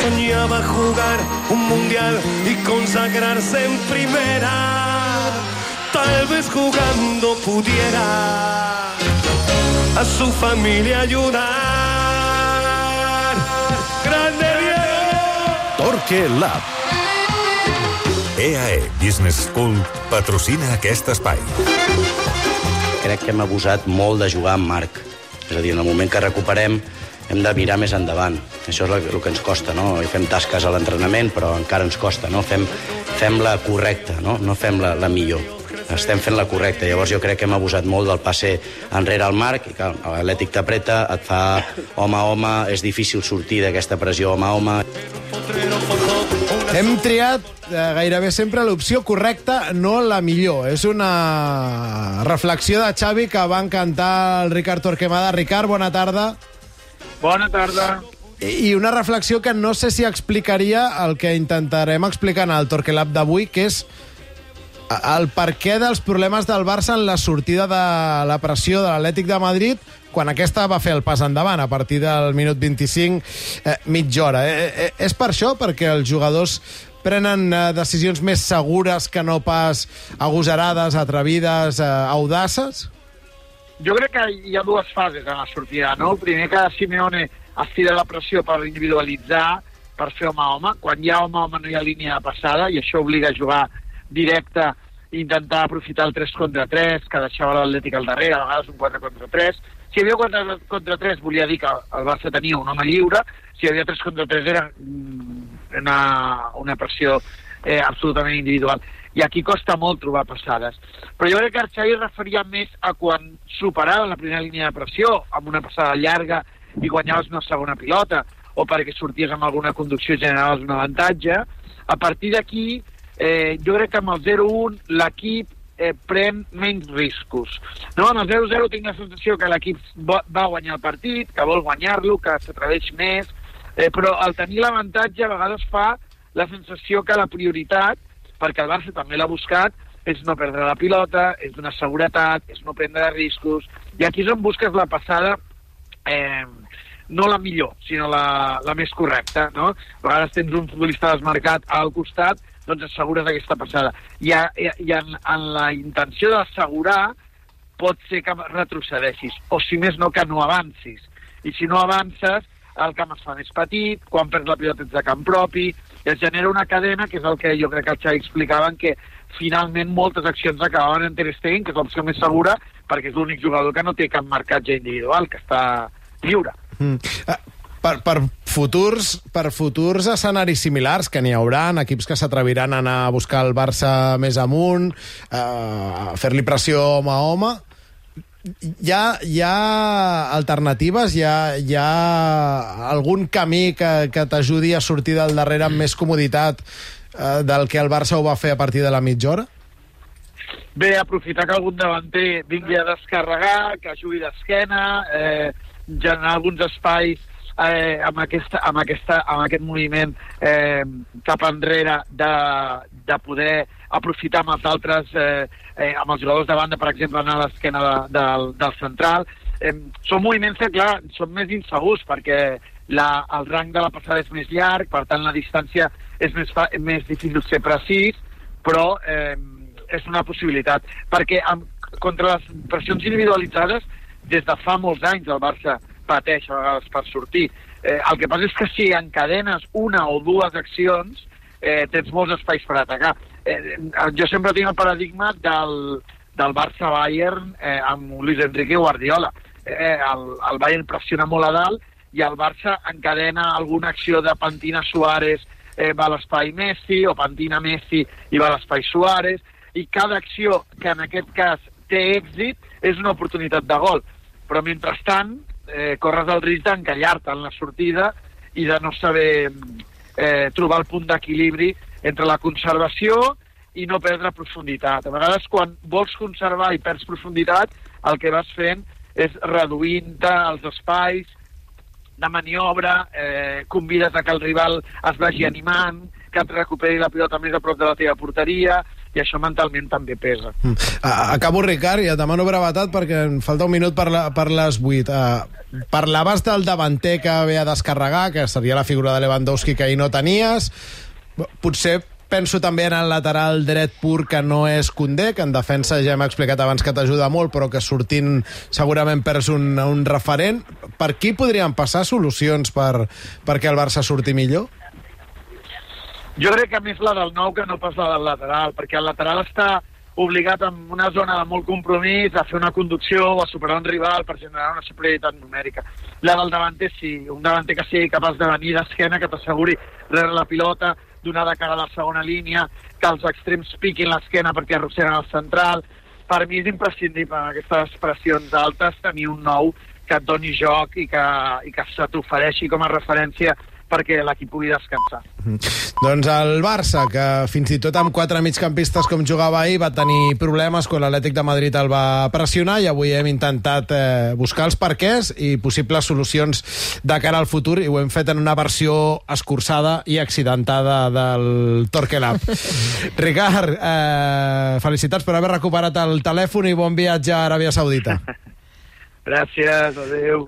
Soñaba jugar un mundial y consagrarse en primera. Tal vez jugando pudiera a su familia ayudar. ¡Grande Diego! Torque Lab. EAE Business School patrocina aquest espai. Crec que hem abusat molt de jugar amb Marc. És a dir, en el moment que recuperem hem de mirar més endavant. Això és el, que ens costa, no? I fem tasques a l'entrenament, però encara ens costa, no? Fem, fem la correcta, no? No fem la, la millor. Estem fent la correcta. Llavors jo crec que hem abusat molt del passe enrere al Marc, i que l'Atlètic t'apreta, et fa home a home, és difícil sortir d'aquesta pressió home a home. Hem triat eh, gairebé sempre l'opció correcta, no la millor. És una reflexió de Xavi que va encantar el Ricard Torquemada. Ricard, bona tarda. Bona tarda. I una reflexió que no sé si explicaria el que intentarem explicar en el Torquelab d'avui, que és el perquè dels problemes del Barça en la sortida de la pressió de l'Atlètic de Madrid quan aquesta va fer el pas endavant a partir del minut 25, eh, mitja hora. Eh, eh, és per això? Perquè els jugadors prenen eh, decisions més segures que no pas agosarades, atrevides, eh, audaces? Jo crec que hi ha dues fases en la sortida, no? El primer que Simeone estira la pressió per individualitzar, per fer home a home. Quan hi ha home a home no hi ha línia de passada i això obliga a jugar directe intentar aprofitar el 3 contra 3 que deixava l'Atlètic al darrere, a vegades un 4 contra 3. Si hi havia 4 contra 3 volia dir que el Barça tenia un home lliure, si hi havia 3 contra 3 era una, una pressió eh, absolutament individual. I aquí costa molt trobar passades. Però jo crec que Arxavi referia més a quan superava la primera línia de pressió amb una passada llarga i guanyaves una segona pilota o perquè sorties amb alguna conducció i generaves un avantatge. A partir d'aquí eh, jo crec que amb el 0-1 l'equip eh, pren menys riscos. No? Amb el 0-0 tinc la sensació que l'equip va guanyar el partit, que vol guanyar-lo, que s'atreveix més, eh, però al tenir l'avantatge a vegades fa la sensació que la prioritat, perquè el Barça també l'ha buscat, és no perdre la pilota, és donar seguretat, és no prendre riscos, i aquí és on busques la passada eh, no la millor, sinó la, la més correcta, no? A vegades tens un futbolista desmarcat al costat doncs assegures aquesta passada. I, a, i en, en la intenció d'assegurar pot ser que retrocedeixis, o si més no, que no avancis. I si no avances, el camp es fa més petit, quan perds la pilota ets de camp propi, i es genera una cadena, que és el que jo crec que el Xavi explicava, que finalment moltes accions acabaven en Ter Stegen, que és l'opció més segura, perquè és l'únic jugador que no té cap marcatge individual, que està lliure. Mm. Uh, per, per, futurs, per futurs escenaris similars, que n'hi haurà, equips que s'atreviran a anar a buscar el Barça més amunt, eh, a fer-li pressió home a home, hi ha, hi ha alternatives? Hi ha, hi ha algun camí que, que t'ajudi a sortir del darrere amb més comoditat eh, del que el Barça ho va fer a partir de la mitja hora? Bé, aprofitar que algun davanter vingui a descarregar, que jugui d'esquena, eh, generar alguns espais eh, amb, aquesta, amb, aquesta, amb aquest moviment eh, cap enrere de, de poder aprofitar amb els altres, eh, eh, amb els jugadors de banda, per exemple, anar a l'esquena de, del, del central. Eh, són moviments que, clar, són més insegurs perquè la, el rang de la passada és més llarg, per tant la distància és més, fa, més difícil ser precís, però eh, és una possibilitat. Perquè amb, contra les pressions individualitzades, des de fa molts anys el Barça pateix a vegades per sortir. Eh, el que passa és que si encadenes una o dues accions, eh, tens molts espais per atacar. Eh, jo sempre tinc el paradigma del, del Barça-Bayern eh, amb Luis Enrique Guardiola. Eh, el, el Bayern pressiona molt a dalt i el Barça encadena alguna acció de Pantina Suárez eh, va a l'espai Messi o Pantina Messi i va a l'espai Suárez i cada acció que en aquest cas té èxit és una oportunitat de gol. Però mentrestant eh, corres el risc d'encallar-te en la sortida i de no saber eh, trobar el punt d'equilibri entre la conservació i no perdre profunditat. A vegades, quan vols conservar i perds profunditat, el que vas fent és reduint-te els espais de maniobra, eh, convides a que el rival es vagi animant, que et recuperi la pilota més a prop de la teva porteria, i això mentalment també pesa. Mm. Acabo, Ricard, i et demano brevetat perquè em falta un minut per, la, per les 8. Uh, parlaves del davanter que ve a descarregar, que seria la figura de Lewandowski que ahir no tenies. Potser penso també en el lateral dret pur que no és Condé, que en defensa ja hem explicat abans que t'ajuda molt, però que sortint segurament perds un, un referent. Per qui podrien passar solucions per, perquè el Barça surti millor? Jo crec que més la del nou que no pas la del lateral, perquè el lateral està obligat en una zona de molt compromís a fer una conducció o a superar un rival per generar una superioritat numèrica. La del davanter sí, un davanter que sigui capaç de venir d'esquena, que t'asseguri rebre la pilota, donar de cara a la segona línia, que els extrems piquin l'esquena perquè arrosseguen el central. Per mi és imprescindible en aquestes pressions altes tenir un nou que et doni joc i que, i que se t'ofereixi com a referència perquè l'equip pugui descansar. Doncs el Barça, que fins i tot amb quatre migcampistes com jugava ahir va tenir problemes quan l'Atlètic de Madrid el va pressionar i avui hem intentat eh, buscar els perquès i possibles solucions de cara al futur i ho hem fet en una versió escurçada i accidentada del Torquelab. Ricard, eh, felicitats per haver recuperat el telèfon i bon viatge a Aràbia Saudita. Gràcies, adeu.